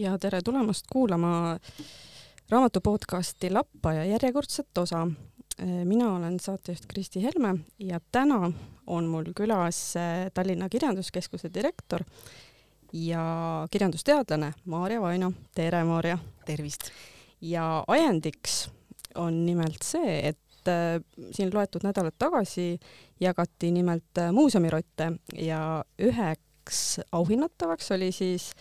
ja tere tulemast kuulama raamatu podcasti Lappaja järjekordset osa. mina olen saatejuht Kristi Helme ja täna on mul külas Tallinna Kirjanduskeskuse direktor ja kirjandusteadlane Maarja Vaino. tere, Maarja! tervist! ja ajendiks on nimelt see, et äh, siin loetud nädalad tagasi jagati nimelt äh, muuseumirotte ja üheks auhinnatavaks oli siis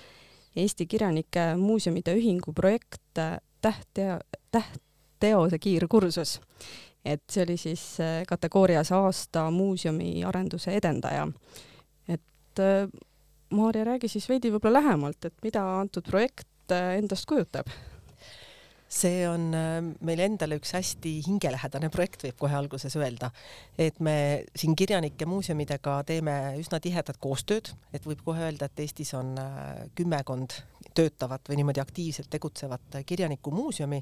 Eesti Kirjanike Muuseumide Ühingu projekt äh, Tähtteo, tähtteose kiirkursus. et see oli siis kategoorias aasta muuseumi arenduse edendaja. et Maarja, räägi siis veidi võib-olla lähemalt, et mida antud projekt endast kujutab see on äh, meil endale üks hästi hingelähedane projekt, võib kohe alguses öelda, et me siin kirjanike muuseumidega teeme üsna tihedat koostööd, et võib kohe öelda, et Eestis on äh, kümmekond töötavat või niimoodi aktiivselt tegutsevat kirjanikumuuseumi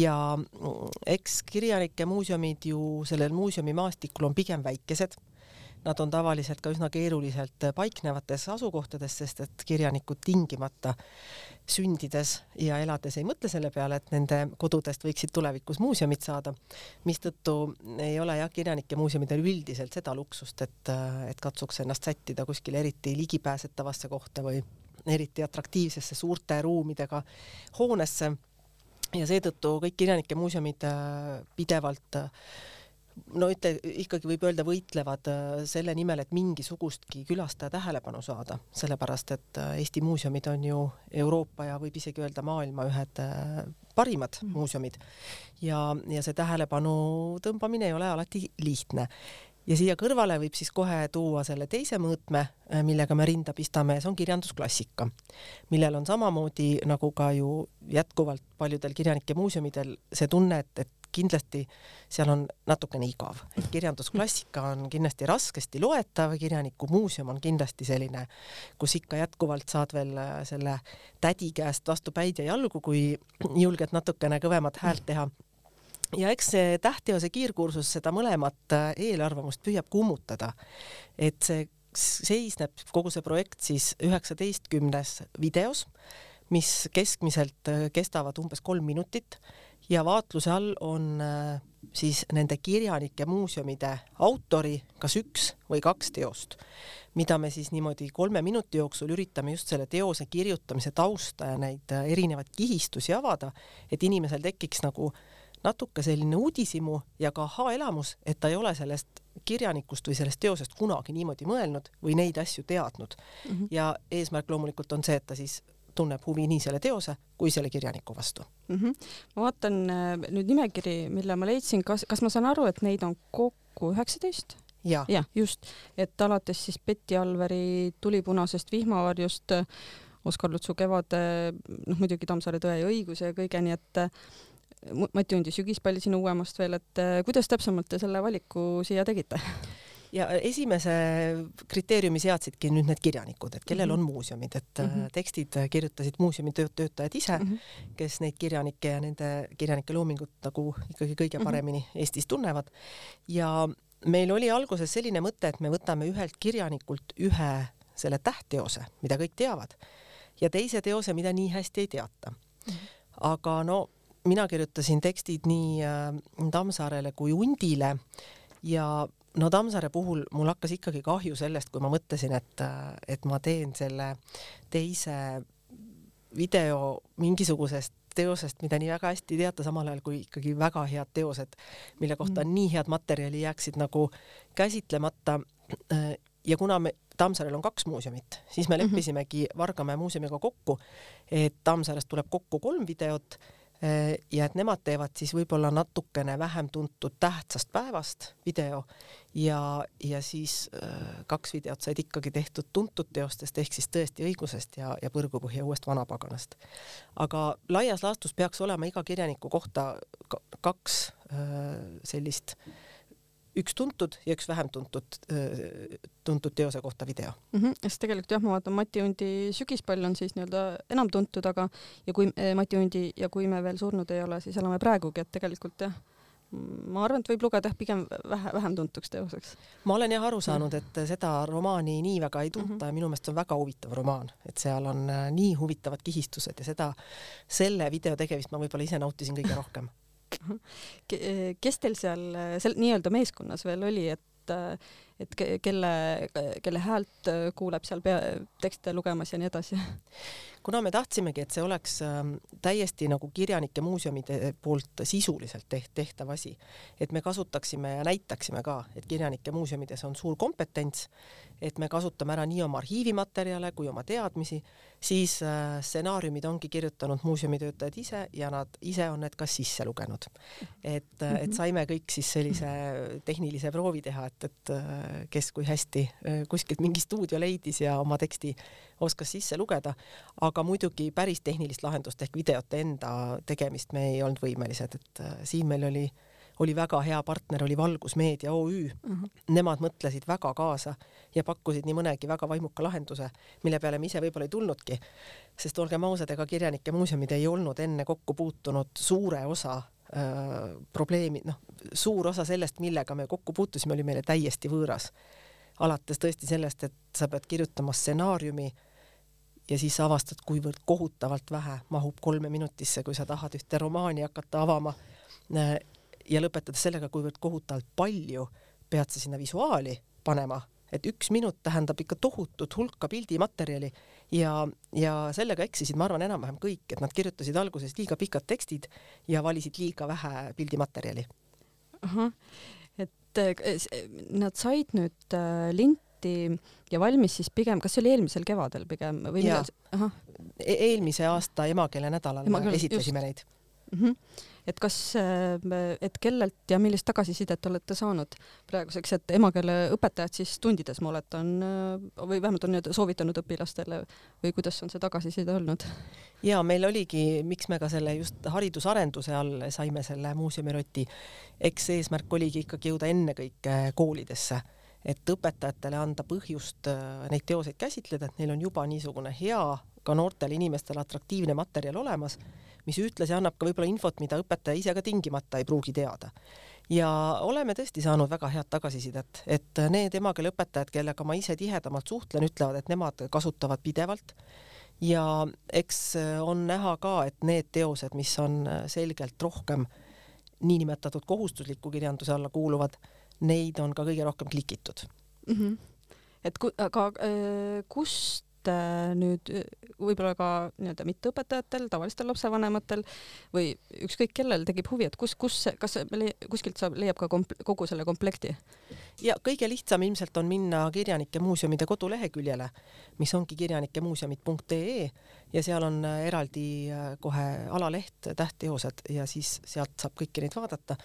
ja mm, eks kirjanike muuseumid ju sellel muuseumimaastikul on pigem väikesed Nad on tavaliselt ka üsna keeruliselt paiknevates asukohtades, sest et kirjanikud tingimata sündides ja elades ei mõtle selle peale, et nende kodudest võiksid tulevikus muuseumid saada, mistõttu ei ole jah, kirjanike muuseumidel üldiselt seda luksust, et, et katsuks ennast sättida kuskile eriti ligipääsetavasse kohta või eriti atraktiivsesse suurte ruumidega hoonesse. Ja seetõttu kõik kirjanike muuseumid äh, pidevalt äh, no ütle, ikkagi võib öelda, võitlevad äh, selle nimel, et mingisugustki külastaja tähelepanu saada, sellepärast et äh, Eesti muuseumid on ju Euroopa ja võib isegi öelda maailma ühed äh, parimad mm. muuseumid. ja, ja see tähelepanu tõmbamine ei ole alati lihtne ja siia kõrvale võib siis kohe tuua selle teise mõõtme, millega me rinda pistame, see on kirjandusklassika, millel on samamoodi nagu ka ju jätkuvalt paljudel kirjanike muuseumidel see tunne, et, et kindlasti seal on natukene igav, et kirjandusklassika on kindlasti raskesti loetav, kirjanikumuuseum on kindlasti selline, kus ikka jätkuvalt saad veel äh, selle tädi käest vastu päid ja jalgu, kui julged natukene kõvemat häält teha. Ja eks see tähtteose kiirkursus seda mõlemat äh, eelarvamust püüab kummutada, et see seisneb kogu see projekt siis üheksateistkümnes videos, mis keskmiselt äh, kestavad umbes kolm minutit ja vaatluse all on äh, siis nende kirjanike muuseumide autori kas üks või kaks teost, mida me siis niimoodi kolme minuti jooksul üritame just selle teose kirjutamise tausta ja neid äh, erinevaid kihistusi avada, et inimesel tekiks nagu natuke selline uudishimu ja ka ahaa-elamus, et ta ei ole sellest kirjanikust või sellest teosest kunagi niimoodi mõelnud või neid asju teadnud mm. -hmm. ja eesmärk loomulikult on see, et ta siis tunneb huvi nii selle teose kui selle kirjaniku vastu mm. -hmm. ma vaatan äh, nüüd nimekiri, mille ma leidsin, kas, kas ma saan aru, et neid on kokku üheksateist? jah ja,, just, et alates siis Betty Alveri Tulipunasest vihmavarjust, Oskar Lutsu Kevade, noh muidugi Tammsaare Tõe ja õiguse ja kõige, nii et äh, Mati Undi Sügispall siin uuemast veel, et äh, kuidas täpsemalt te selle valiku siia tegite? ja esimese kriteeriumi seadsidki nüüd need kirjanikud, et kellel on mhm. muuseumid, et mm -hmm. tekstid kirjutasid muuseumi töötajad ise mm, -hmm. kes neid kirjanikke ja nende kirjanike loomingut nagu ikkagi kõige mhm. paremini mm -hmm. Eestis tunnevad. ja meil oli alguses selline mõte, et me võtame ühelt kirjanikult ühe selle tähtteose, mida kõik teavad, ja teise teose, mida nii hästi ei teata mm. -hmm. aga no mina kirjutasin tekstid nii äh, Tammsaarele kui Undile ja no Tammsaare puhul mul hakkas ikkagi kahju sellest, kui ma mõtlesin, et, et ma teen selle teise video mingisugusest teosest, mida nii väga hästi teate, samal ajal kui ikkagi väga head teosed, mille kohta mm. nii head materjali, jääksid nagu käsitlemata. ja kuna me, Tammsaarel on kaks muuseumit, siis me mhm. leppisimegi Vargamäe muuseumiga kokku, et Tammsaarest tuleb kokku kolm videot ja et nemad teevad siis võib-olla natukene vähem tuntud tähtsast päevast video ja, ja siis äh, kaks videot said ikkagi tehtud tuntud teostest ehk siis tõesti õigusest ja, ja Põrgupõhja uuest vanapaganast. aga laias laastus peaks olema iga kirjaniku kohta kaks äh, sellist äh, üks tuntud ja üks vähem tuntud, tuntud teose kohta video mm. -hmm. sest tegelikult jah, ma vaatan Mati Undi Sügispall on siis nii-öelda enam tuntud, aga ja kui eh, Mati Undi ja kui me veel surnud ei ole, siis elame praegugi, et tegelikult jah, ma arvan, et võib lugeda jah, pigem vähe, vähem tuntuks teoseks. ma olen jah aru saanud, et seda romaani nii väga ei tunta mm -hmm. ja minu meelest see on väga huvitav romaan, et seal on äh, nii huvitavad kihistused ja seda, selle video tegemist ma võib-olla ise nautisin kõige rohkem kes teil seal, seal nii-öelda meeskonnas veel oli, et et kelle, kelle häält kuuleb seal pea, tekste lugemas ja nii edasi? Kuna me tahtsimegi, et see oleks ähm, täiesti nagu kirjanike muuseumide poolt sisuliselt teht-, tehtav asi, et me kasutaksime ja näitaksime ka, et kirjanike muuseumides on suur kompetents, et me kasutame ära nii oma arhiivimaterjale kui oma teadmisi, siis äh, stsenaariumid ongi kirjutanud muuseumitöötajad ise ja nad ise on need ka sisse lugenud. et, äh, et mhm. saime kõik siis sellise tehnilise proovi teha, et, et äh, kes kui hästi kuskilt mingi stuudio leidis ja oma teksti oskas sisse lugeda, aga muidugi päris tehnilist lahendust ehk videote enda tegemist me ei olnud võimelised, et äh, siin meil oli, oli väga hea partner, oli Valgusmeedia OÜ uh. -huh. Nemad mõtlesid väga kaasa ja pakkusid nii mõnegi väga vaimuka lahenduse, mille peale me ise võib-olla ei tulnudki, sest olgem ausad, ega kirjanike muuseumid ei olnud enne kokku puutunud suure osa äh, probleemi, noh, suur osa sellest, millega me kokku puutusime, oli meile täiesti võõras alates tõesti sellest, et sa pead kirjutama stsenaariumi ja siis avastad, kuivõrd kohutavalt vähe mahub kolme minutisse, kui sa tahad ühte romaani hakata avama. ja lõpetades sellega, kuivõrd kohutavalt palju pead sa sinna visuaali panema, et üks minut tähendab ikka tohutut hulka pildimaterjali ja, ja sellega eksisid, ma arvan, enam-vähem kõik, et nad kirjutasid alguses liiga pikad tekstid ja valisid liiga vähe pildimaterjali. ahah, et eh, nad said nüüd äh, tehti ja valmis siis pigem, kas see oli eelmisel kevadel pigem või millal? E eelmise aasta emakeele nädalal Emakeele, esitlesime just. neid mm. -hmm. et kas, äh, et kellelt ja millist tagasisidet olete saanud praeguseks, et emakeele õpetajad siis tundides, ma oletan, äh, või vähemalt on nii-öelda soovitanud õpilastele või kuidas on see tagasiside olnud? ja meil oligi, miks me ka selle just haridusarenduse all saime selle muuseumiroti, eks eesmärk oligi ikkagi jõuda ennekõike koolidesse et õpetajatele anda põhjust äh, neid teoseid käsitleda, et neil on juba niisugune hea, ka noortele inimestele atraktiivne materjal olemas, mis ühtlasi annab ka võib-olla infot, mida õpetaja ise ka tingimata ei pruugi teada. ja oleme tõesti saanud väga head tagasisidet, et need emakeeleõpetajad, kellega ma ise tihedamalt suhtlen, ütlevad, et nemad kasutavad pidevalt ja eks on näha ka, et need teosed, mis on selgelt rohkem niinimetatud kohustusliku kirjanduse alla kuuluvad, neid on ka kõige rohkem klikitud mm. -hmm. et ku, aga äh, kust äh, nüüd võib-olla ka nii-öelda mitteõpetajatel, tavalistel lapsevanematel või ükskõik kellel tekib huvi, et kus, kus, kas kuskilt saab, leiab ka komp-, kogu selle komplekti? ja kõige lihtsam ilmselt on minna Kirjanike muuseumide koduleheküljele, mis ongi kirjanikemuuseumid.ee ja seal on äh, eraldi kohe alaleht Tähtteosed ja siis sealt saab kõiki neid vaadata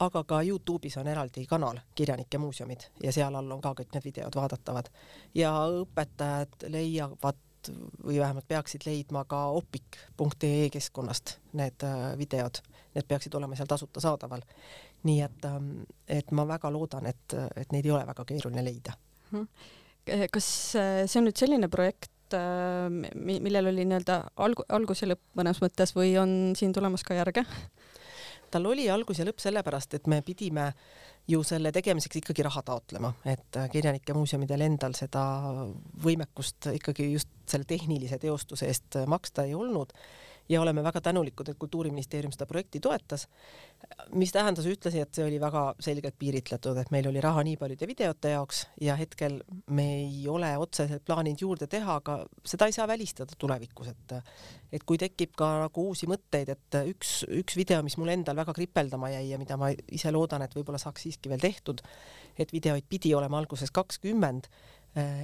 aga ka Youtube'is on eraldi kanal Kirjanike muuseumid ja seal all on ka kõik need videod vaadatavad ja õpetajad leiavad või vähemalt peaksid leidma ka opik.ee keskkonnast need äh, videod, need peaksid olema seal tasuta saadaval. nii et, ähm, et ma väga loodan, et, et neid ei ole väga keeruline leida. Mhm. kas äh, see on nüüd selline projekt, äh, millel oli nii-öelda alg-, algus ja lõpp mõnes mõttes või on siin tulemas ka järge? Tal oli algus ja lõpp sellepärast, et me pidime ju selle tegemiseks ikkagi raha taotlema, et kirjanike muuseumidel endal seda võimekust ikkagi just selle tehnilise teostuse eest maksta ei olnud ja oleme väga tänulikud, et Kultuuriministeerium seda projekti toetas, mis tähendas ühtlasi, et see oli väga selgelt piiritletud, et meil oli raha nii paljude videote jaoks ja hetkel me ei ole otseselt plaaninud juurde teha, aga seda ei saa välistada tulevikus, et et kui tekib ka nagu uusi mõtteid, et üks, üks video, mis mul endal väga kripeldama jäi ja mida ma ise loodan, et võib-olla saaks siiski veel tehtud, et videoid pidi olema alguses kakskümmend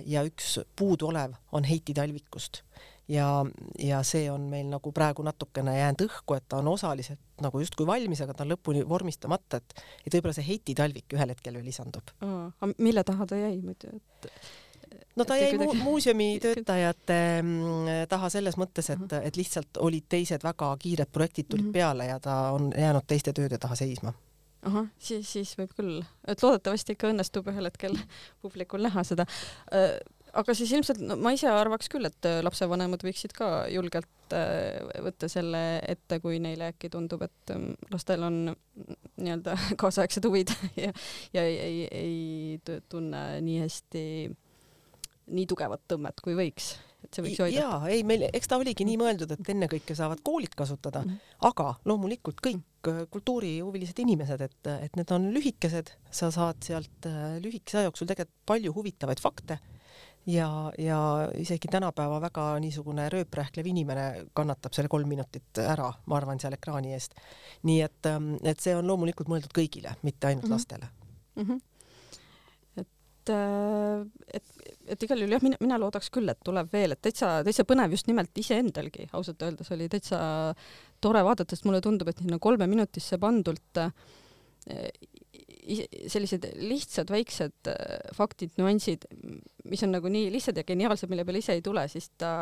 ja üks puuduolev on Heiti Talvikust ja, ja see on meil nagu praegu natukene jäänud õhku, et ta on osaliselt nagu justkui valmis, aga ta on lõpuni vormistamata, et et võib-olla see Heiti talvik ühel hetkel veel lisandub oh,. aga mille taha ta jäi muidu, et no ta jäi kuidagi... muuseumi töötajate mm, taha selles mõttes, et, et lihtsalt olid teised väga kiired projektid tulid mm -hmm. peale ja ta on jäänud teiste tööde taha seisma ahah, siis, siis võib küll, et loodetavasti ikka õnnestub ühel hetkel publikul näha seda äh, aga siis ilmselt no, ma ise arvaks küll, et äh, lapsevanemad võiksid ka julgelt äh, võtta selle ette, kui neile äkki tundub, et ähm, lastel on nii-öelda kaasaegsed huvid ja, ja ei, ei, tunne nii hästi nii tugevat tõmmet, kui võiks et see võiks hoida. jaa, ei meil, eks ta oligi nii mõeldud, et ennekõike saavad koolid kasutada mm, -hmm. aga loomulikult kõik äh, kultuurihuvilised inimesed, et, et need on lühikesed, sa saad sealt lühikese aja jooksul tegelikult palju huvitavaid fakte ja, ja isegi tänapäeva väga niisugune rööprähklev inimene kannatab selle kolm minutit ära, ma arvan, seal ekraani eest. nii et, ähm, et see on loomulikult mõeldud kõigile, mitte ainult mm -hmm. lastele mm. -hmm et, äh, et, et igal juhul jah, mina, mina loodaks küll, et tuleb veel, et täitsa, täitsa põnev just nimelt iseendalgi, ausalt öeldes oli täitsa tore vaadata, sest mulle tundub, et sinna kolme minutisse pandult äh, sellised lihtsad väiksed äh, faktid, nüansid, mis on nagu nii lihtsad ja geniaalsed, mille peale ise ei tule, siis ta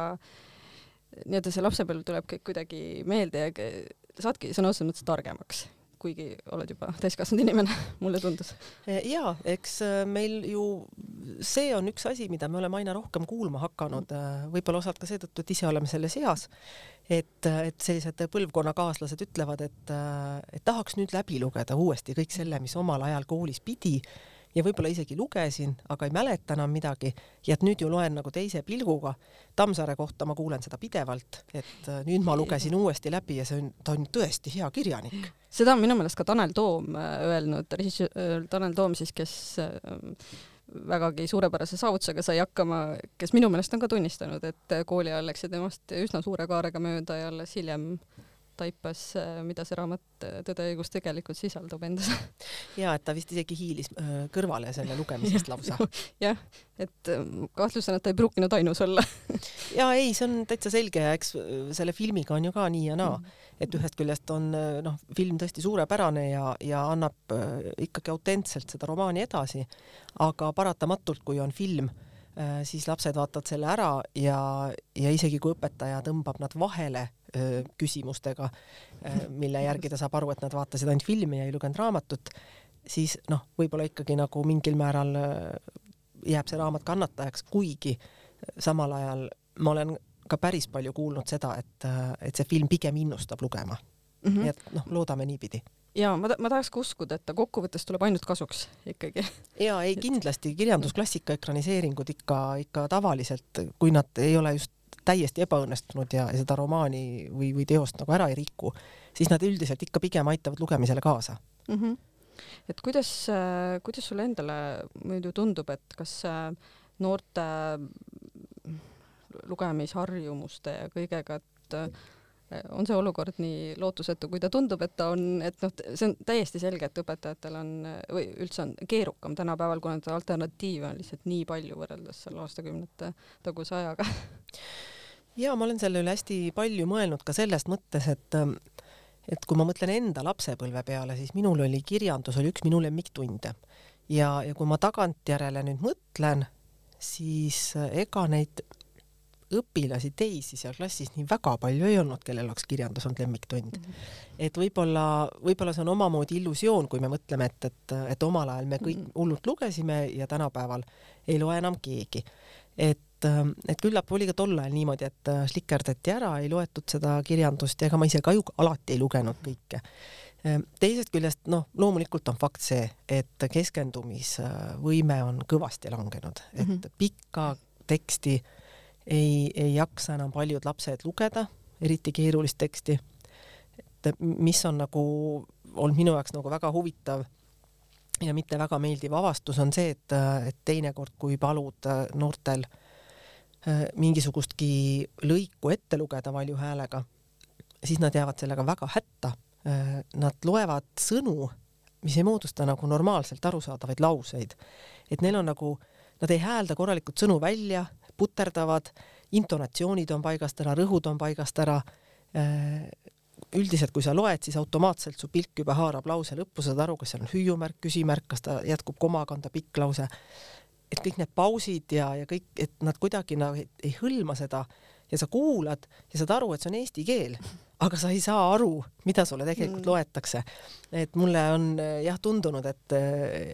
nii-öelda see lapsepõlv tuleb kõik kuidagi meelde ja saadki sõna otseses mõttes targemaks kuigi oled juba täiskasvanud inimene, mulle tundus. ja eks äh, meil ju see on üks asi, mida me oleme aina rohkem kuulma hakanud, äh, võib-olla osalt ka seetõttu, et ise oleme selles eas, et, et sellised põlvkonnakaaslased ütlevad, et, et tahaks nüüd läbi lugeda uuesti kõik selle, mis omal ajal koolis pidi ja võib-olla isegi lugesin, aga ei mäleta enam midagi ja et nüüd ju loen nagu teise pilguga. Tammsaare kohta ma kuulen seda pidevalt, et äh, nüüd ma lugesin uuesti läbi ja see on, ta on tõesti hea kirjanik. seda on minu meelest ka Tanel Toom äh, öelnud, režissöör Tanel Toom siis, kes äh, vägagi suurepärase saavutusega sai hakkama, kes minu meelest on ka tunnistanud, et kooli ajal läks see temast üsna suure kaarega mööda ja alles hiljem taipas, äh, mida see raamat äh, Tõde ja õigus tegelikult sisaldab endas. ja et ta vist isegi hiilis äh, kõrvale selle lugemisest lausa. jah, et kahtlustan, et ta ei pruukinud ainus olla ja ei, see on täitsa selge ja eks selle filmiga on ju ka nii ja naa mm., et ühest küljest on noh, film tõesti suurepärane ja, ja annab ikkagi autentselt seda romaani edasi, aga paratamatult, kui on film siis lapsed vaatavad selle ära ja, ja isegi kui õpetaja tõmbab nad vahele küsimustega, mille järgi ta saab aru, et nad vaatasid ainult filmi ja ei lugenud raamatut, siis noh, võib-olla ikkagi nagu mingil määral jääb see raamat kannatajaks, kuigi samal ajal ma olen ka päris palju kuulnud seda, et, et see film pigem innustab lugema mm. -hmm. nii et noh, loodame niipidi ja ma, ma tahaks ka uskuda, et ta kokkuvõttes tuleb ainult kasuks ikkagi. ja ei, kindlasti kirjandusklassika ekraniseeringud ikka, ikka tavaliselt, kui nad ei ole just täiesti ebaõnnestunud ja, ja seda romaani või, või teost nagu ära ei riku, siis nad üldiselt ikka pigem aitavad lugemisele kaasa mm. -hmm. et kuidas, kuidas sulle endale muidu tundub, et kas noorte lugemisharjumuste ja kõigega, et on see olukord nii lootusetu, kui ta tundub, et ta on, et noh, see on täiesti selge, et õpetajatel on või üldse on keerukam tänapäeval, kuna alternatiive on lihtsalt nii palju võrreldes selle aastakümnete taguse ajaga ja ma olen selle üle hästi palju mõelnud ka sellest mõttes, et ähm, et kui ma mõtlen enda lapsepõlve peale, siis minul oli kirjandus oli üks minu lemmiktunde ja, ja kui ma tagantjärele nüüd mõtlen, siis äh, ega neid õpilasi teisi seal klassis nii väga palju ei olnud, kellel oleks kirjandus olnud lemmiktund mm. -hmm. et võib-olla, võib-olla see on omamoodi illusioon, kui me mõtleme, et, et, et omal ajal me kõik mhm. hullult lugesime ja tänapäeval ei loe enam keegi. Et et, küllap oli ka tol ajal niimoodi, et äh, slikerdati ära, ei loetud seda kirjandust ja ega ma ise ka ju alati ei lugenud kõike. Ähm, teisest küljest noh, loomulikult on fakt see, et keskendumisvõime on kõvasti langenud, et -hmm. pikka teksti ei, ei jaksa enam paljud lapsed lugeda, eriti keerulist teksti. et mis on nagu olnud minu jaoks nagu väga huvitav ja mitte väga meeldiv avastus on see, et, et teinekord, kui palud noortel äh, Äh, mingisugustki lõiku ette lugeda valju häälega, siis nad jäävad sellega väga hätta. Äh, nad loevad sõnu, mis ei moodusta nagu normaalselt arusaadavaid lauseid. et neil on nagu, nad ei häälda korralikult sõnu välja, puterdavad, intonatsioonid on paigast ära, rõhud on paigast ära. Üldiselt, kui sa loed, siis automaatselt su pilk juba haarab lause lõppu, saad aru, kas seal on hüüumärk, küsimärk, kas ta jätkub komaga, on ta pikk lause et kõik need pausid ja, ja kõik, et nad kuidagi nagu ei, ei hõlma seda ja sa kuulad ja saad aru, et see on eesti keel, aga sa ei saa aru, mida sulle tegelikult mm. loetakse. et mulle on jah tundunud, et,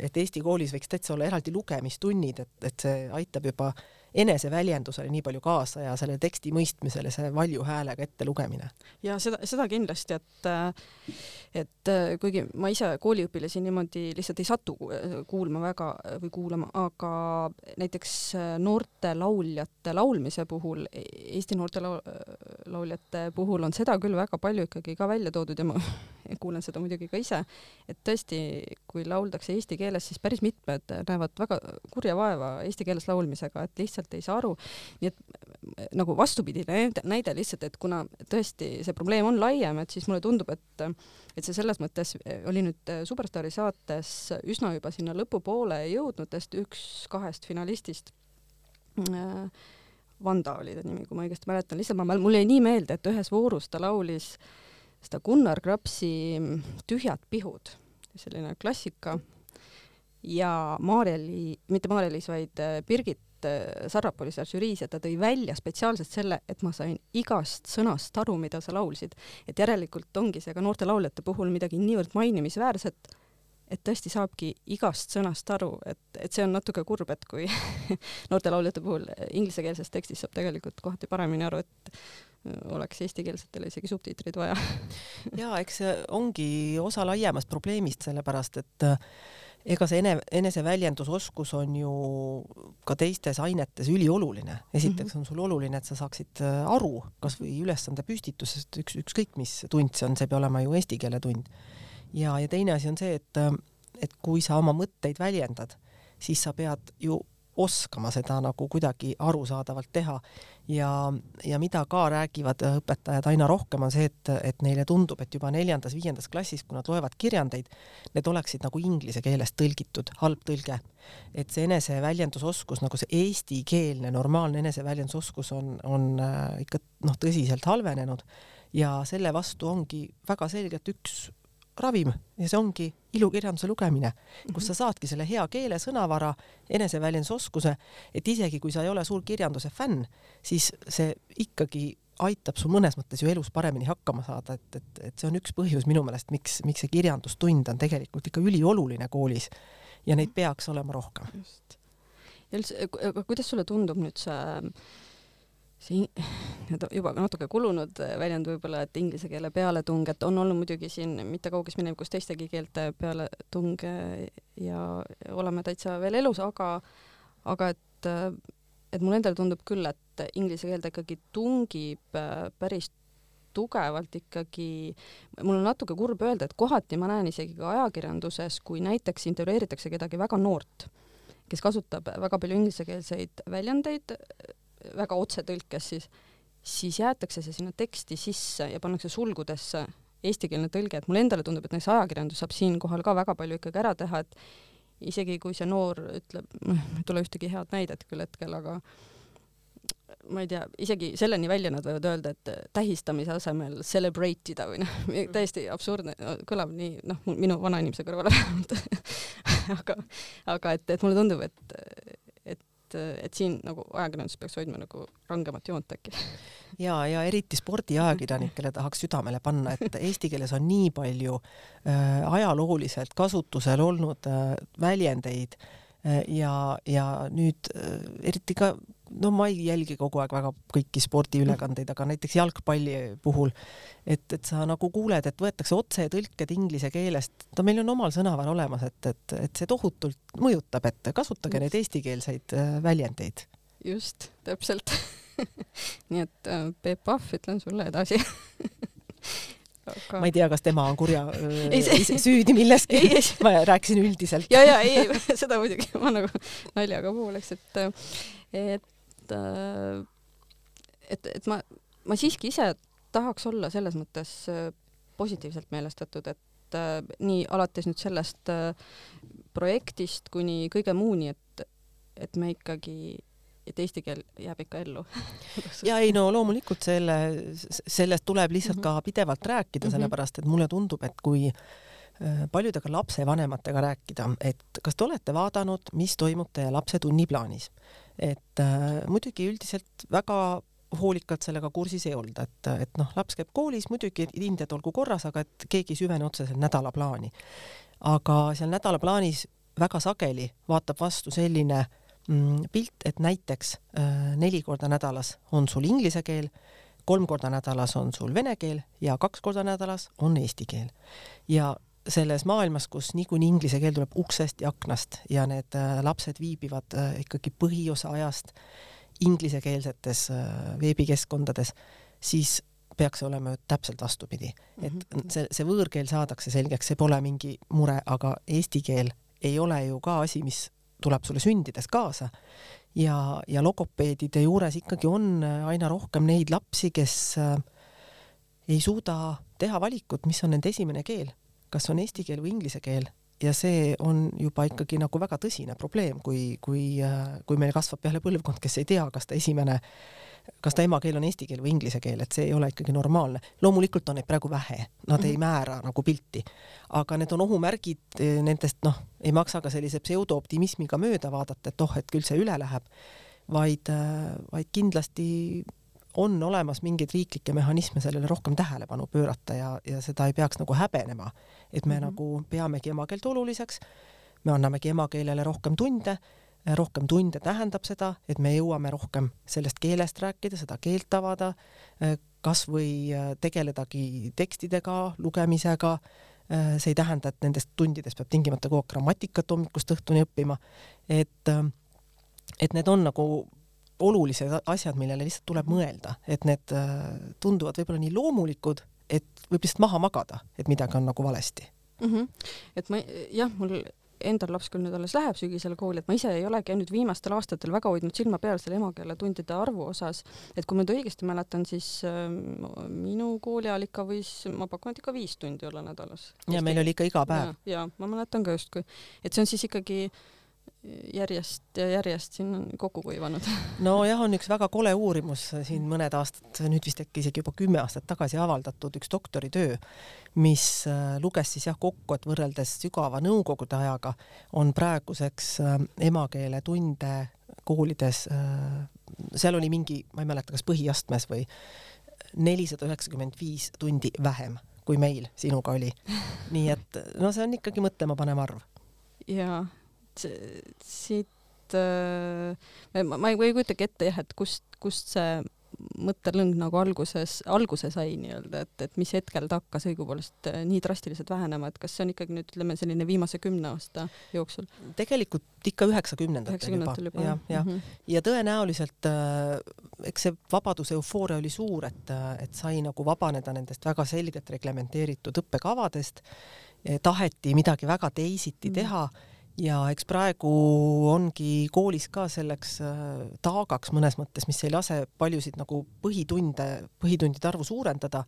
et Eesti koolis võiks täitsa olla eraldi lugemistunnid, et, et see aitab juba eneseväljendusele nii palju kaasa ja selle teksti mõistmisele see valju häälega ettelugemine. ja seda, seda kindlasti, et et kuigi ma ise kooliõpilasi niimoodi lihtsalt ei satu kuulma väga või kuulama, aga näiteks noorte lauljate laulmise puhul, Eesti noorte laul, lauljate puhul on seda küll väga palju ikkagi ka välja toodud ja ma kuulen seda muidugi ka ise, et tõesti, kui lauldakse eesti keeles, siis päris mitmed näevad väga kurja vaeva eesti keeles laulmisega, et lihtsalt ei saa aru. nii et nagu vastupidine näide lihtsalt, et kuna tõesti see probleem on laiem, et siis mulle tundub, et et see selles mõttes oli nüüd Superstaari saates üsna juba sinna lõpupoole jõudnud, sest üks kahest finalistist äh, Vanda oli ta nimi, kui ma õigesti mäletan, lihtsalt ma, mul jäi nii meelde, et ühes voorus ta laulis äh, seda Gunnar Krapsi Tühjad pihud, selline klassika. ja Maarjali, mitte Maarjalis, vaid äh, Birgit äh, Sarrap oli seal žüriis ja ta tõi välja spetsiaalselt selle, et ma sain igast sõnast aru, mida sa laulsid. et järelikult ongi see ka noorte lauljate puhul midagi niivõrd mainimisväärset, et tõesti saabki igast sõnast aru, et, et see on natuke kurb, et kui noorte lauljate puhul inglisekeelses tekstis saab tegelikult kohati paremini aru, et oleks eestikeelsetele isegi subtiitreid vaja ja eks see ongi osa laiemast probleemist, sellepärast et äh, ega see ene, eneseväljendusoskus on ju ka teistes ainetes ülioluline. esiteks mhm. on sul oluline, et sa saaksid äh, aru kasvõi ülesande püstitusest, üks, ükskõik mis tund see on, see ei pea olema ju eesti keele tund. ja, ja teine asi on see, et, äh, et kui sa oma mõtteid väljendad, siis sa pead ju oskama seda nagu kuidagi arusaadavalt teha ja, ja mida ka räägivad õpetajad aina rohkem, on see, et, et neile tundub, et juba neljandas-viiendas klassis, kui nad loevad kirjandeid, need oleksid nagu inglise keelest tõlgitud, halb tõlge. et see eneseväljendusoskus, nagu see eestikeelne normaalne eneseväljendusoskus on, on äh, ikka noh, tõsiselt halvenenud ja selle vastu ongi väga selgelt üks ravim ja see ongi ilukirjanduse lugemine, kus sa saadki selle hea keele, sõnavara, eneseväljendusoskuse, et isegi kui sa ei ole suur kirjanduse fänn, siis see ikkagi aitab sul mõnes mõttes ju elus paremini hakkama saada, et, et, et see on üks põhjus minu meelest, miks, miks see kirjandustund on tegelikult ikka ülioluline koolis ja neid peaks olema rohkem. just. ja üldse, kuidas sulle tundub nüüd see see nii-öelda juba natuke kulunud väljend võib-olla, et inglise keele pealetung, et on olnud muidugi siin mitte kauges minevikus teistegi keelte pealetung ja oleme täitsa veel elus, aga, aga et, et mulle endale tundub küll, et inglise keel ta ikkagi tungib päris tugevalt ikkagi, mul on natuke kurb öelda, et kohati ma näen isegi ka ajakirjanduses, kui näiteks intervjueeritakse kedagi väga noort, kes kasutab väga palju inglisekeelseid väljendeid, väga otsetõlkes siis, siis jäetakse see sinna teksti sisse ja pannakse sulgudesse eestikeelne tõlge, et mulle endale tundub, et näiteks ajakirjandus saab siinkohal ka väga palju ikkagi ära teha, et isegi kui see noor ütleb, noh, ei tule ühtegi head näidet küll hetkel, aga ma ei tea, isegi selleni välja nad võivad öelda, et tähistamise asemel celebrate ida või noh, täiesti absurdne, kõlab nii, noh, minu vanainimese kõrvale vähemalt. Aga, aga et, et mulle tundub, et et, et siin nagu ajakirjandus peaks hoidma nagu rangemat joont äkki. ja, ja eriti spordiajakirjanikele tahaks südamele panna, et eesti keeles on nii palju äh, ajalooliselt kasutusel olnud äh, väljendeid äh, ja, ja nüüd äh, eriti ka no ma ei jälgi kogu aeg väga kõiki spordiülekandeid, aga näiteks jalgpalli puhul, et, et sa nagu kuuled, et võetakse otsetõlked inglise keelest, no meil on omal sõnavar olemas, et, et, et see tohutult mõjutab, et kasutage neid eestikeelseid äh, väljendeid. just, täpselt. Nii et äh, Peep Pahv, ütlen sulle edasi. Aga... ma ei tea, kas tema on kurja ei, see... süüdi milleski, ma rääkisin üldiselt. ja, ja ei, ei, seda muidugi, ma nagu naljaga pooleks, et et et, et, et ma, ma siiski ise tahaks olla selles mõttes äh, positiivselt meelestatud, et äh, nii alates nüüd sellest äh, projektist kuni kõige muuni, et, et me ikkagi et eesti keel jääb ikka ellu ja ei no loomulikult selle, sellest tuleb lihtsalt mm -hmm. ka pidevalt rääkida mm, -hmm. sellepärast et mulle tundub, et kui paljudega lapsevanematega rääkida, et kas te olete vaadanud, mis toimub teie lapse tunniplaanis et äh, muidugi üldiselt väga hoolikalt sellega kursis ei olda, et, et noh, laps käib koolis, muidugi hinded olgu korras, aga et keegi ei süvene otseselt nädalaplaani. aga seal nädalaplaanis väga sageli vaatab vastu selline mm, pilt, et näiteks äh, neli korda nädalas on sul inglise keel, kolm korda nädalas on sul vene keel ja kaks korda nädalas on eesti keel. ja selles maailmas, kus niikuinii inglise keel tuleb uksest ja aknast ja need äh, lapsed viibivad äh, ikkagi põhiosa ajast inglisekeelsetes äh, veebikeskkondades, siis peaks olema ju täpselt vastupidi, et Mhm. see, see võõrkeel saadakse selgeks, see pole mingi mure, aga eesti keel ei ole ju ka asi, mis tuleb sulle sündides kaasa. ja, ja logopeedide juures ikkagi on aina rohkem neid lapsi, kes ei suuda teha valikut, mis on nende esimene keel, kas on eesti keel või inglise keel ja see on juba ikkagi nagu väga tõsine probleem, kui, kui, kui meil kasvab peale põlvkond, kes ei tea, kas ta esimene, kas ta emakeel on eesti keel või inglise keel, et see ei ole ikkagi normaalne. loomulikult on neid praegu vähe, nad mm -hmm. ei määra nagu pilti, aga need on ohumärgid, nendest noh, ei maksa ka sellise pseudooptimismiga mööda vaadata, et oh, et küll see üle läheb, vaid, vaid kindlasti on olemas mingeid riiklikke mehhanisme sellele rohkem tähelepanu pöörata ja, ja seda ei peaks nagu häbenema, et me mm -hmm. nagu peamegi emakeelt oluliseks, me annamegi emakeelele rohkem tunde, rohkem tunde tähendab seda, et me jõuame rohkem sellest keelest rääkida, seda keelt avada, kas või tegeledagi tekstidega, lugemisega, see ei tähenda, et nendest tundidest peab tingimata kogu aeg grammatikat hommikust õhtuni õppima, et et need on nagu olulised asjad, millele lihtsalt tuleb mõelda, et need tunduvad võib-olla nii loomulikud, et võib lihtsalt maha magada, et midagi on nagu valesti mm. -hmm. et ma jah, mul endal laps küll nüüd alles läheb sügisel kooli, et ma ise ei olegi nüüd viimastel aastatel väga hoidnud silma peal selle emakeeletundide arvu osas, et kui ma nüüd õigesti mäletan, siis äh, minu kooli ajal ikka võis, ma pakun, et ikka viis tundi olla nädalas. ja meil oli ikka iga päev. ja ma mäletan ka justkui, et see on siis ikkagi järjest ja järjest siin on kokku kuivanud. nojah, on üks väga kole uurimus siin mõned aastad, nüüd vist äkki isegi juba kümme aastat tagasi avaldatud üks doktoritöö, mis luges siis jah kokku, et võrreldes sügava nõukogude ajaga on praeguseks emakeeletunde koolides, seal oli mingi, ma ei mäleta, kas põhiastmes või nelisada üheksakümmend viis tundi vähem kui meil sinuga oli. nii et no see on ikkagi mõtlemapanev arv. jaa siit äh, ma, ma ei kujutagi ette jah, et kust, kust see mõttelõng nagu alguses, alguse sai nii-öelda, et, et mis hetkel ta hakkas õigupoolest nii drastiliselt vähenema, et kas see on ikkagi nüüd ütleme selline viimase kümne aasta jooksul? tegelikult ikka üheksakümnendatel juba, juba., jah, jah mm. -hmm. ja tõenäoliselt äh, eks see vabaduse eufooria oli suur, et, et sai nagu vabaneda nendest väga selgelt reglementeeritud õppekavadest, taheti midagi väga teisiti mm -hmm. teha ja eks praegu ongi koolis ka selleks taagaks mõnes mõttes, mis ei lase paljusid nagu põhitunde, põhitundide arvu suurendada,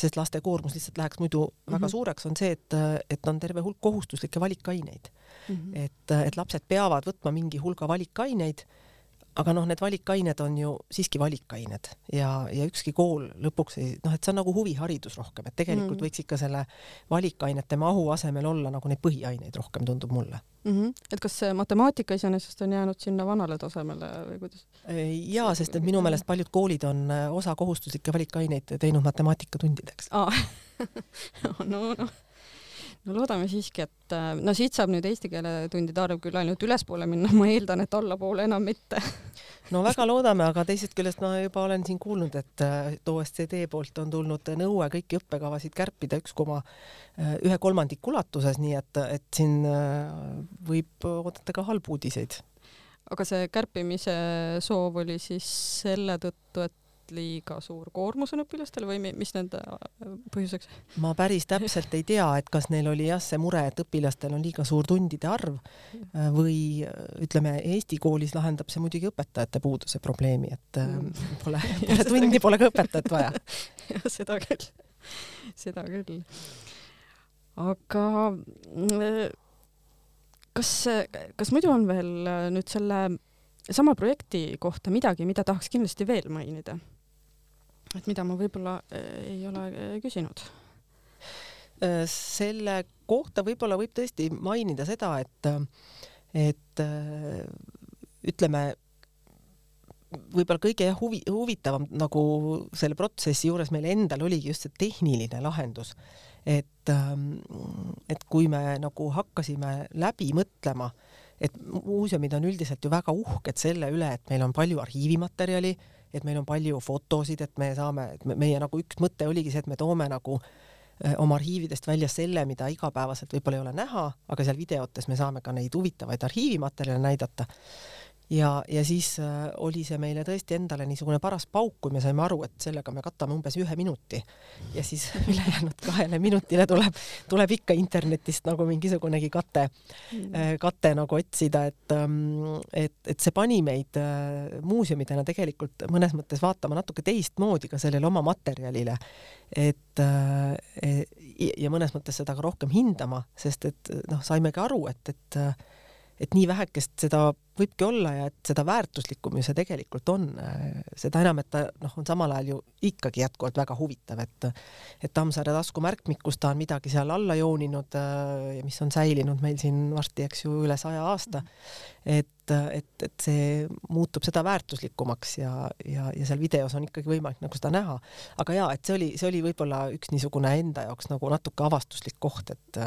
sest laste koormus lihtsalt läheks muidu mm -hmm. väga suureks, on see, et, et on terve hulk kohustuslikke valikaineid mm. -hmm. et, et lapsed peavad võtma mingi hulga valikaineid aga noh, need valikained on ju siiski valikained ja, ja ükski kool lõpuks ei, noh, et see on nagu huviharidus rohkem, et tegelikult mm. võiks ikka selle valikainete mahu asemel olla nagu neid põhiaineid rohkem, tundub mulle mm. -hmm. et kas see matemaatika iseenesest on jäänud sinna vanale tasemele või kuidas? jaa, sest et minu meelest paljud koolid on osa kohustuslikke valikaineid teinud matemaatikatundideks ah. no, noh no loodame siiski, et no siit saab nüüd eesti keele tundide arv küll ainult ülespoole minna, ma eeldan, et allapoole enam mitte no väga loodame, aga teisest küljest ma juba olen siin kuulnud, et OSCD poolt on tulnud nõue kõiki õppekavasid kärpida üks koma ühe kolmandiku ulatuses, nii et, et siin võib oodata ka halbu uudiseid. aga see kärpimise soov oli siis selle tõttu, et liiga suur koormus on õpilastele või mis nende põhjuseks? ma päris täpselt ei tea, et kas neil oli jah see mure, et õpilastel on liiga suur tundide arv või ütleme, Eesti koolis lahendab see muidugi õpetajate puuduse probleemi, et mm. pole, pole tundi, pole ka õpetajat vaja seda küll, seda küll. aga kas, kas muidu on veel nüüd selle sama projekti kohta midagi, mida tahaks kindlasti veel mainida? Et mida ma võib-olla ei ole küsinud? selle kohta võib-olla võib tõesti mainida seda, et, et ütleme, võib-olla kõige huvi, huvitavam nagu selle protsessi juures meil endal oligi just see tehniline lahendus, et, et kui me nagu hakkasime läbi mõtlema, et muuseumid on üldiselt ju väga uhked selle üle, et meil on palju arhiivimaterjali, et meil on palju fotosid, et me saame, et me, meie nagu üks mõte oligi see, et me toome nagu äh, oma arhiividest välja selle, mida igapäevaselt võib-olla ei ole näha, aga seal videotes me saame ka neid huvitavaid arhiivimaterjale näidata ja, ja siis äh, oli see meile tõesti endale niisugune paras pauk, kui me saime aru, et sellega me katame umbes ühe minuti ja siis ülejäänud kahele minutile tuleb, tuleb ikka internetist nagu mingisugunegi kate mm., äh, kate nagu otsida, et, ähm, et, et see pani meid äh, muuseumidena tegelikult mõnes mõttes vaatama natuke teistmoodi ka sellele oma materjalile, et ja mõnes mõttes seda ka rohkem hindama, sest et noh, saimegi aru, et, et et nii vähekest seda võibki olla ja et seda väärtuslikum ju see tegelikult on. seda enam, et ta noh, on samal ajal ju ikkagi jätkuvalt väga huvitav, et et Tammsaare taskumärkmik, kus ta on midagi seal alla jooninud ja mis on säilinud meil siin varsti, eks ju, üle saja aasta. et, et, et see muutub seda väärtuslikumaks ja, ja, ja seal videos on ikkagi võimalik nagu seda näha. aga jaa, et see oli, see oli võib-olla üks niisugune enda jaoks nagu natuke avastuslik koht, et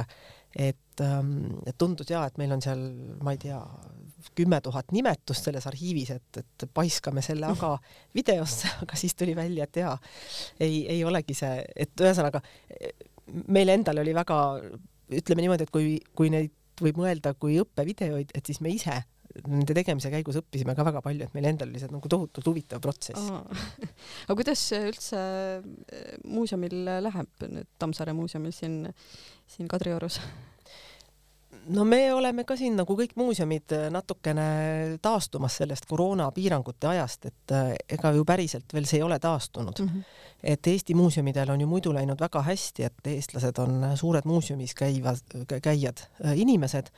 et, ähm, et tundus ja, et meil on seal, ma ei tea, kümme tuhat nimetust selles arhiivis, et, et paiskame selle aga videosse, aga siis tuli välja, et jaa, ei, ei olegi see, et ühesõnaga meil endal oli väga, ütleme niimoodi, et kui, kui neid võib mõelda kui õppevideoid, et siis me ise nende tegemise käigus õppisime ka väga palju, et meil endal oli see nagu tohutult huvitav protsess. aga kuidas üldse muuseumil läheb nüüd Tammsaare muuseumil siin siin Kadriorus? no me oleme ka siin nagu kõik muuseumid natukene taastumas sellest koroonapiirangute ajast, et äh, ega ju päriselt veel see ei ole taastunud mm. -hmm. et Eesti muuseumidel on ju muidu läinud väga hästi, et eestlased on suured muuseumis käivad, käijad äh, inimesed.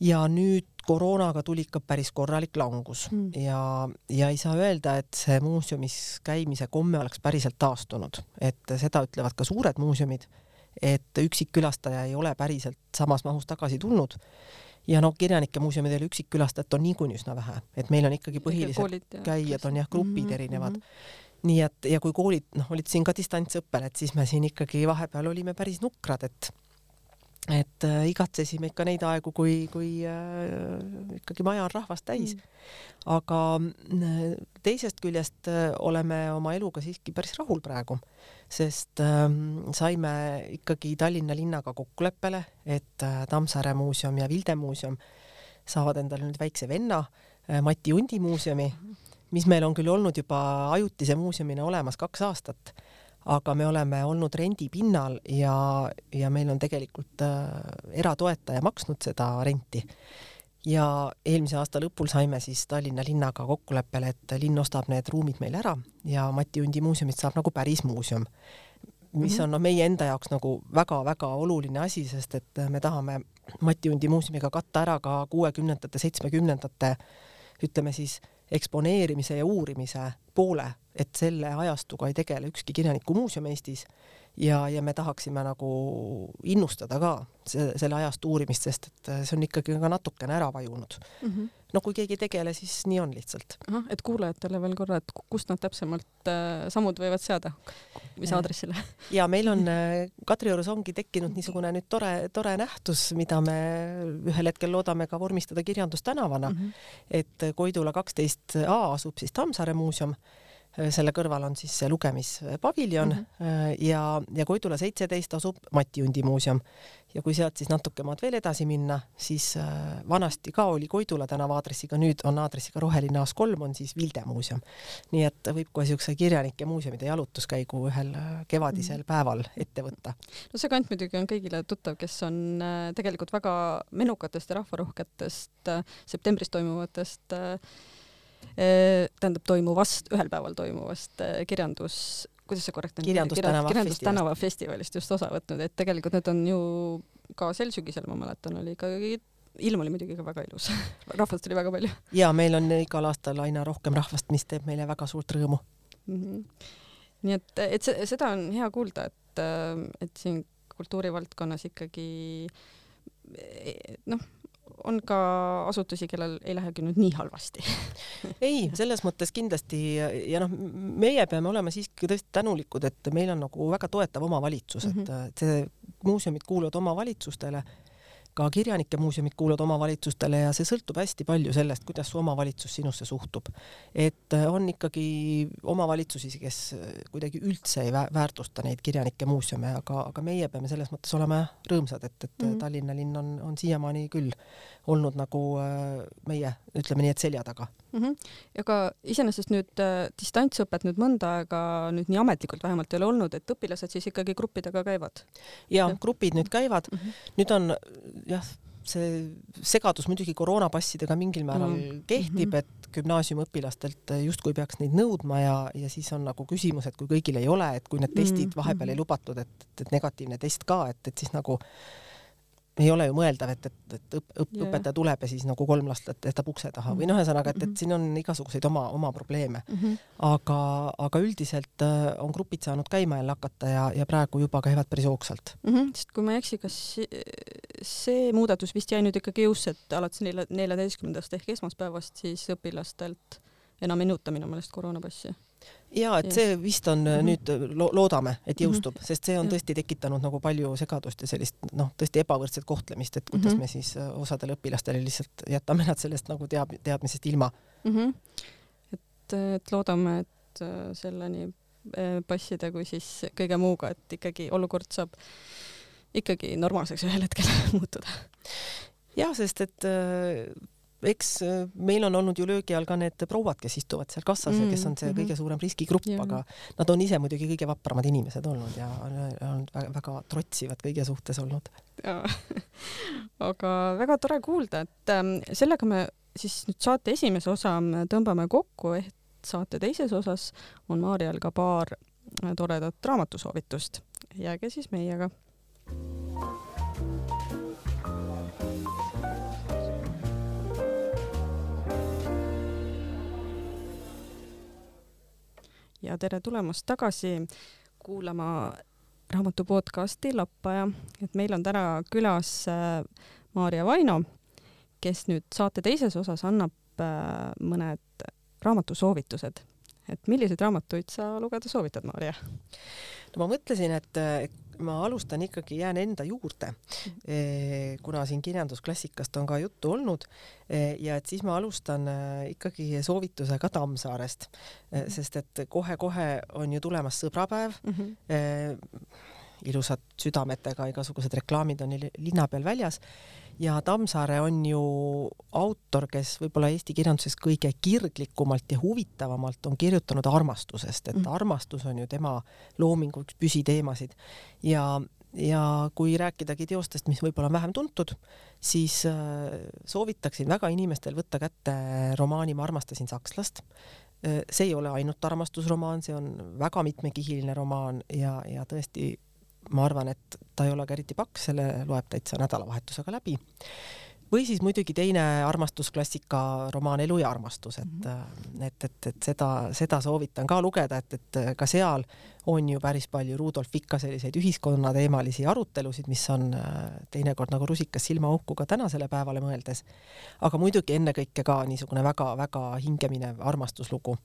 ja nüüd koroonaga tuli ikka päris korralik langus mm. ja, ja ei saa öelda, et see muuseumis käimise komme oleks päriselt taastunud, et seda ütlevad ka suured muuseumid et üksikkülastaja ei ole päriselt samas mahus tagasi tulnud. ja no kirjanike muuseumidel üksikkülastajat on niikuinii üsna vähe, et meil on ikkagi põhilised käijad on jah, grupid mm -hmm. erinevad. -hmm. nii et ja kui koolid noh, olid siin ka distantsõppel, et siis me siin ikkagi vahepeal olime päris nukrad, et et äh, igatsesime ikka neid aegu, kui, kui äh, ikkagi maja on rahvast täis. Mm.. aga äh, teisest küljest äh, oleme oma eluga siiski päris rahul praegu, sest äh, saime ikkagi Tallinna linnaga kokkuleppele, et äh, Tammsaare muuseum ja Vilde muuseum saavad endale nüüd väikse venna äh,, Mati Undi muuseumi, mis meil on küll olnud juba ajutise muuseumina olemas kaks aastat aga me oleme olnud rendipinnal ja, ja meil on tegelikult äh, eratoetaja maksnud seda renti. ja eelmise aasta lõpul saime siis Tallinna linnaga kokkuleppele, et linn ostab need ruumid meil ära ja Mati Undi muuseumist saab nagu päris muuseum mis mhm. on noh, meie enda jaoks nagu väga-väga oluline asi, sest et me tahame Mati Undi muuseumiga katta ära ka kuuekümnendate, seitsmekümnendate ütleme siis eksponeerimise ja uurimise poole, et selle ajastuga ei tegele ükski kirjanikumuuseum Eestis ja, ja me tahaksime nagu innustada ka see, selle ajastu uurimist, sest et see on ikkagi ka natukene ära vajunud mm. -hmm. no kui keegi ei tegele, siis nii on lihtsalt. et kuulajatele veel korra, et kust nad täpsemalt äh, sammud võivad seada, mis aadressile? ja meil on äh, Kadriorus ongi tekkinud niisugune nüüd tore, tore nähtus, mida me ühel hetkel loodame ka vormistada kirjandustänavana mm. -hmm. et Koidula kaksteist A asub siis Tammsaare muuseum Äh, selle kõrval on siis see lugemispaviljon mm -hmm. ja, ja Koidula seitseteist asub Mati Undi muuseum. ja kui sealt siis natuke maad veel edasi minna, siis äh, vanasti ka oli Koidula tänava aadressiga, nüüd on aadressiga Roheline Aas kolm, on siis Vilde muuseum. nii et võib kohe niisuguse kirjanike muuseumide jalutuskäigu ühel kevadisel -hmm. päeval ette võtta. no see kant muidugi on kõigile tuttav, kes on tegelikult väga menukatest ja rahvarohketest septembris toimuvatest äh, tähendab toimuvast, ühel päeval toimuvast kirjandus, kuidas see korrektne on? kirjandustänava kirjandustänava festivalist just osa võtnud, et tegelikult need on ju ka sel sügisel, ma mäletan, oli ikkagi ilm oli muidugi ka väga ilus rahvast oli väga palju. ja meil on igal aastal aina rohkem rahvast, mis teeb meile väga suurt rõõmu mm. -hmm. nii et, et seda on hea kuulda, et, et siin kultuurivaldkonnas ikkagi noh, on ka asutusi, kellel ei lähegi nüüd nii halvasti ei, selles mõttes kindlasti ja noh, meie peame olema siiski tõesti tänulikud, et meil on nagu väga toetav omavalitsus mm, -hmm. et see muuseumid kuuluvad omavalitsustele ka kirjanike muuseumid kuuluvad omavalitsustele ja see sõltub hästi palju sellest, kuidas su omavalitsus sinusse suhtub. et äh, on ikkagi omavalitsusi, kes kuidagi üldse ei väärtusta neid kirjanike muuseume, aga, aga meie peame selles mõttes olema rõõmsad, et, et mm -hmm. Tallinna linn on, on siiamaani küll olnud nagu meie, ütleme nii, et selja taga mm. -hmm. aga iseenesest nüüd äh, distantsõpet nüüd mõnda aega nüüd nii ametlikult vähemalt ei ole olnud, et õpilased siis ikkagi gruppidega käivad? ja grupid nüüd käivad mm, -hmm. nüüd on jah, see segadus muidugi koroonapassidega mingil määral mm -hmm. kehtib, et gümnaasiumiõpilastelt justkui peaks neid nõudma ja, ja siis on nagu küsimus, et kui kõigil ei ole, et kui need testid vahepeal ei lubatud, et, et negatiivne test ka, et, et siis nagu ei ole ju mõeldav, et, et, et õp, õp, yeah. õpetaja tuleb ja siis nagu kolm last jätab ukse taha või noh, ühesõnaga, et, et siin on igasuguseid oma, oma probleeme mm. -hmm. aga, aga üldiselt äh, on grupid saanud käima jälle hakata ja, ja praegu juba käivad päris hoogsalt mm. -hmm. sest kui ma ei eksi, kas see muudatus vist jäi nüüd ikkagi jõusse, et alates nelja, neljateistkümnendast ehk esmaspäevast siis õpilastelt enam ei nõuta minu meelest koroonapassi ja et see vist on mm -hmm. nüüd lo loodame, et jõustub mm, -hmm. sest see on tõesti tekitanud nagu palju segadust ja sellist noh, tõesti ebavõrdset kohtlemist, et kuidas mm -hmm. me siis äh, osadele õpilastele lihtsalt jätame nad sellest nagu teab teadmisest ilma mm. -hmm. et, et loodame, et äh, selle nii äh, passide kui siis kõige muuga, et ikkagi olukord saab ikkagi normaalseks ühel hetkel muutuda. jah, sest et eks äh, meil on olnud ju löögi all ka need prouad, kes istuvad seal kassas mm, ja kes on see mm -hmm. kõige suurem riskigrupp, aga nad on ise muidugi kõige vapramad inimesed olnud ja on väga, trotsivad kõige suhtes olnud. aga väga tore kuulda, et ähm, sellega me siis nüüd saate esimese osa tõmbame kokku, ehk saate teises osas on Maarjal ka paar toredat raamatusoovitust. jääge siis meiega. Ja tere tulemast tagasi kuulama raamatu podcasti Lappaja, et meil on täna külas äh, Maarja Vaino, kes nüüd saate teises osas annab äh, mõned raamatusoovitused. et milliseid raamatuid sa lugeda soovitad, Maarja? no ma mõtlesin, et ma alustan ikkagi, jään enda juurde, eh, kuna siin kirjandusklassikast on ka juttu olnud eh, ja et siis ma alustan eh, ikkagi soovitusega Tammsaarest, mhm. sest et kohe-kohe on ju tulemas sõbrapäev mm. -hmm. ilusad südametega igasugused reklaamid on linna peal väljas ja Tammsaare on ju autor, kes võib-olla Eesti kirjanduses kõige kirglikumalt ja huvitavamalt on kirjutanud armastusest, et mm. armastus on ju tema loomingu üks püsiteemasid ja ja kui rääkidagi teostest, mis võib-olla on vähem tuntud, siis äh, soovitaksin väga inimestel võtta kätte romaani Ma armastasin sakslast. Äh, see ei ole ainult armastusromaan, see on väga mitmekihiline romaan ja, ja tõesti ma arvan, et ta ei ole ka eriti paks, selle loeb täitsa nädalavahetusega läbi. või siis muidugi teine armastusklassika romaan Elu ja armastus, et mm, -hmm. et, et, et seda, seda soovitan ka lugeda, et, et ka seal on ju päris palju Rudolf Ikka selliseid ühiskonnateemalisi arutelusid, mis on äh, teinekord nagu rusikas silmaauku ka tänasele päevale mõeldes. aga muidugi ennekõike ka niisugune väga-väga hingeminev armastuslugu.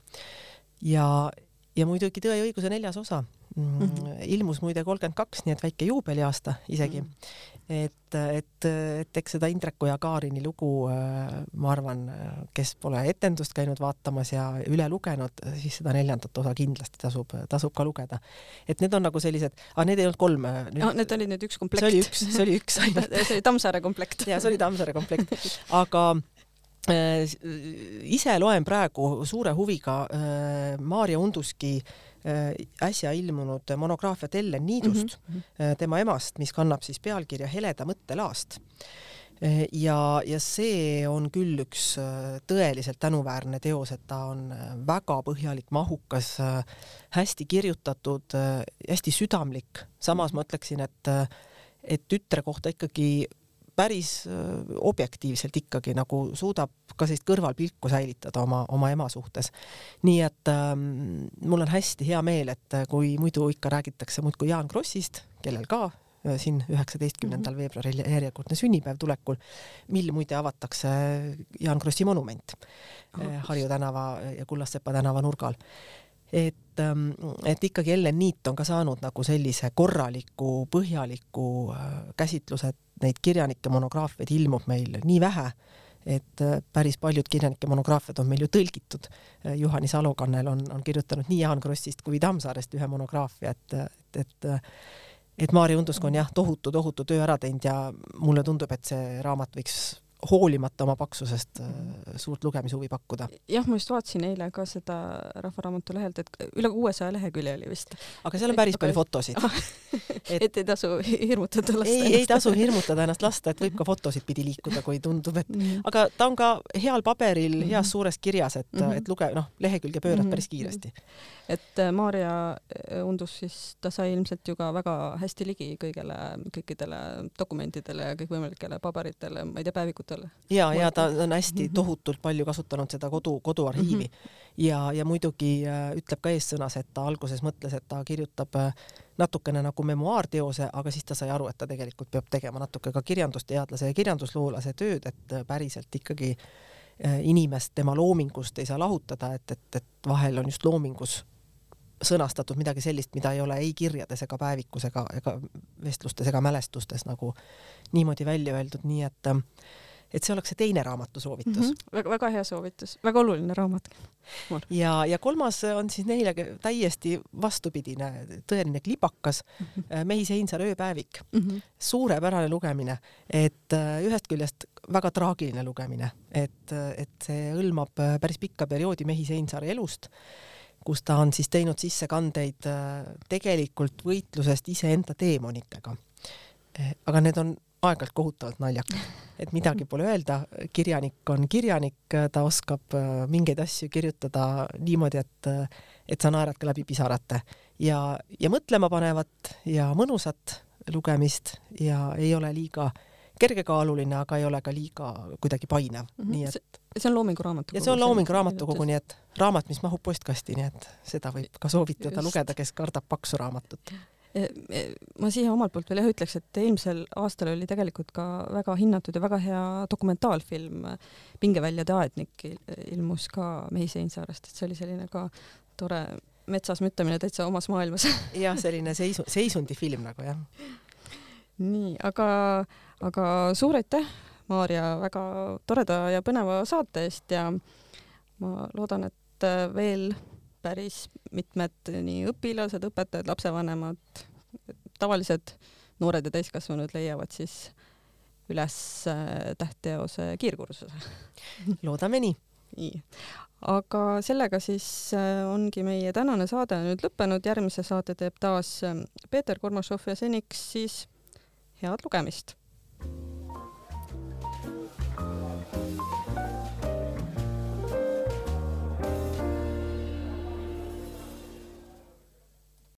ja, ja muidugi Tõe ja õiguse neljas osa mm. -hmm. ilmus muide kolmkümmend kaks, nii et väike juubeliaasta isegi mm. -hmm. et, et, et eks seda Indreku ja Kaarini lugu, äh, ma arvan, kes pole etendust käinud vaatamas ja üle lugenud, siis seda neljandat osa kindlasti tasub, tasub ka lugeda. et need on nagu sellised, aga need ei olnud kolm. no need olid nüüd üks komplekt. see oli üks, see oli üks ainult see oli Tammsaare komplekt. ja see oli Tammsaare komplekt, aga äh, ise loen praegu suure huviga äh, Maarja Unduski äh, Äh, äsja ilmunud monograafiat Ellen Niidust mm, -hmm. tema emast, mis kannab siis pealkirja Heleda mõttelaast äh, ja, ja see on küll üks tõeliselt tänuväärne teos, et ta on väga põhjalik, mahukas, hästi kirjutatud, hästi südamlik, samas ma ütleksin, et et tütre kohta ikkagi päris objektiivselt ikkagi nagu suudab ka sellist kõrvalpilku säilitada oma, oma ema suhtes. nii et ähm, mul on hästi hea meel, et kui muidu ikka räägitakse muudkui Jaan Krossist, kellel ka siin üheksateistkümnendal mhm. veebruaril järjekordne sünnipäev tulekul, mil muide avatakse Jaan Krossi monument oh, Harju tänava ja Kullassepa tänava nurgal et, ähm, et ikkagi Ellen Niit on ka saanud nagu sellise korraliku, põhjaliku äh, käsitluse, et neid kirjanike monograafiaid ilmub meil nii vähe, et äh, päris paljud kirjanike monograafiad on meil ju tõlgitud. Äh, Juhani Salokannel on, on kirjutanud nii Jaan Krossist kui Tammsaarest ühe monograafia, et, et, et et Maarja Undusk on jah, tohutu, tohutu töö ära teinud ja mulle tundub, et see raamat võiks hoolimata oma paksusest äh, suurt lugemishuvi pakkuda. jah, ma just vaatasin eile ka seda Rahvaraamatu lehelt, et üle kuuesaja lehekülje oli vist. aga seal on päris palju fotosid et, et ei tasu hirmutada lasta ei, ei tasu hirmutada ennast lasta, et võib ka fotosid pidi liikuda, kui tundub, et mm -hmm. aga ta on ka heal paberil mm, -hmm. heas suures kirjas, et mm, -hmm. et luge-, noh, lehekülge pöörad mm -hmm. päris kiiresti. et äh, Maarja äh, Undus siis, ta sai ilmselt ju ka väga hästi ligi kõigele, kõikidele dokumentidele ja kõikvõimalikele paberitele, ma ei tea, päevikutele kasutustele. ja, ja ta on hästi mhm. tohutult palju kasutanud seda kodu, koduarhiivi mm -hmm. ja, ja muidugi äh, ütleb ka eessõnas, et ta alguses mõtles, et ta kirjutab äh, natukene nagu memuaarteose, aga siis ta sai aru, et ta tegelikult peab tegema natuke ka kirjandusteadlase ja kirjandusloolase tööd, et äh, päriselt ikkagi inimest tema loomingust ei saa lahutada, et, et, et vahel on just loomingus sõnastatud midagi sellist, mida ei ole ei kirjades ega päevikus ega, ega vestlustes ega mälestustes nagu niimoodi välja öeldud, nii et et see oleks see teine raamatu soovitus mm. -hmm. väga, väga hea soovitus, väga oluline raamat. ja, ja kolmas on siis neile täiesti vastupidine, tõeline klibakas mm, -hmm. Mehis Heinsaare ööpäevik mm. -hmm. suurepärane lugemine, et äh, ühest küljest väga traagiline lugemine, et, et see hõlmab äh, päris pikka perioodi Mehis Heinsaare elust kus ta on siis teinud sissekandeid tegelikult võitlusest iseenda teemonitega. aga need on aeg-ajalt kohutavalt naljakad, et midagi pole öelda, kirjanik on kirjanik, ta oskab äh, mingeid asju kirjutada niimoodi, et, äh, et sa naerad ka läbi pisarate ja, ja mõtlema panevat ja mõnusat lugemist ja ei ole liiga kergekaaluline, aga ei ole ka liiga kuidagi painev mm, -hmm. nii et see on Loomingu raamatukogu. ja see on Loomingu raamatukogu, nii et raamat, mis mahub postkasti, nii et seda võib ka soovitada Just. lugeda, kes kardab paksu raamatut ma siia omalt poolt veel jah ütleks, et eelmisel aastal oli tegelikult ka väga hinnatud ja väga hea dokumentaalfilm Pingeväljade aednik ilmus ka Mehis Einsaarest, et see oli selline ka tore metsas müttamine täitsa omas maailmas jah, selline seisu, seisundifilm nagu jah. nii, aga, aga suur aitäh, Maarja, väga toreda ja põneva saate eest ja ma loodan, et veel päris mitmed nii õpilased, õpetajad, lapsevanemad, tavalised noored ja täiskasvanud leiavad siis üles äh, tähtteose kiirkursuse. loodame nii. nii, aga sellega siis äh, ongi meie tänane saade nüüd lõppenud, järgmise saate teeb taas äh, Peeter Kormašov ja seniks siis head lugemist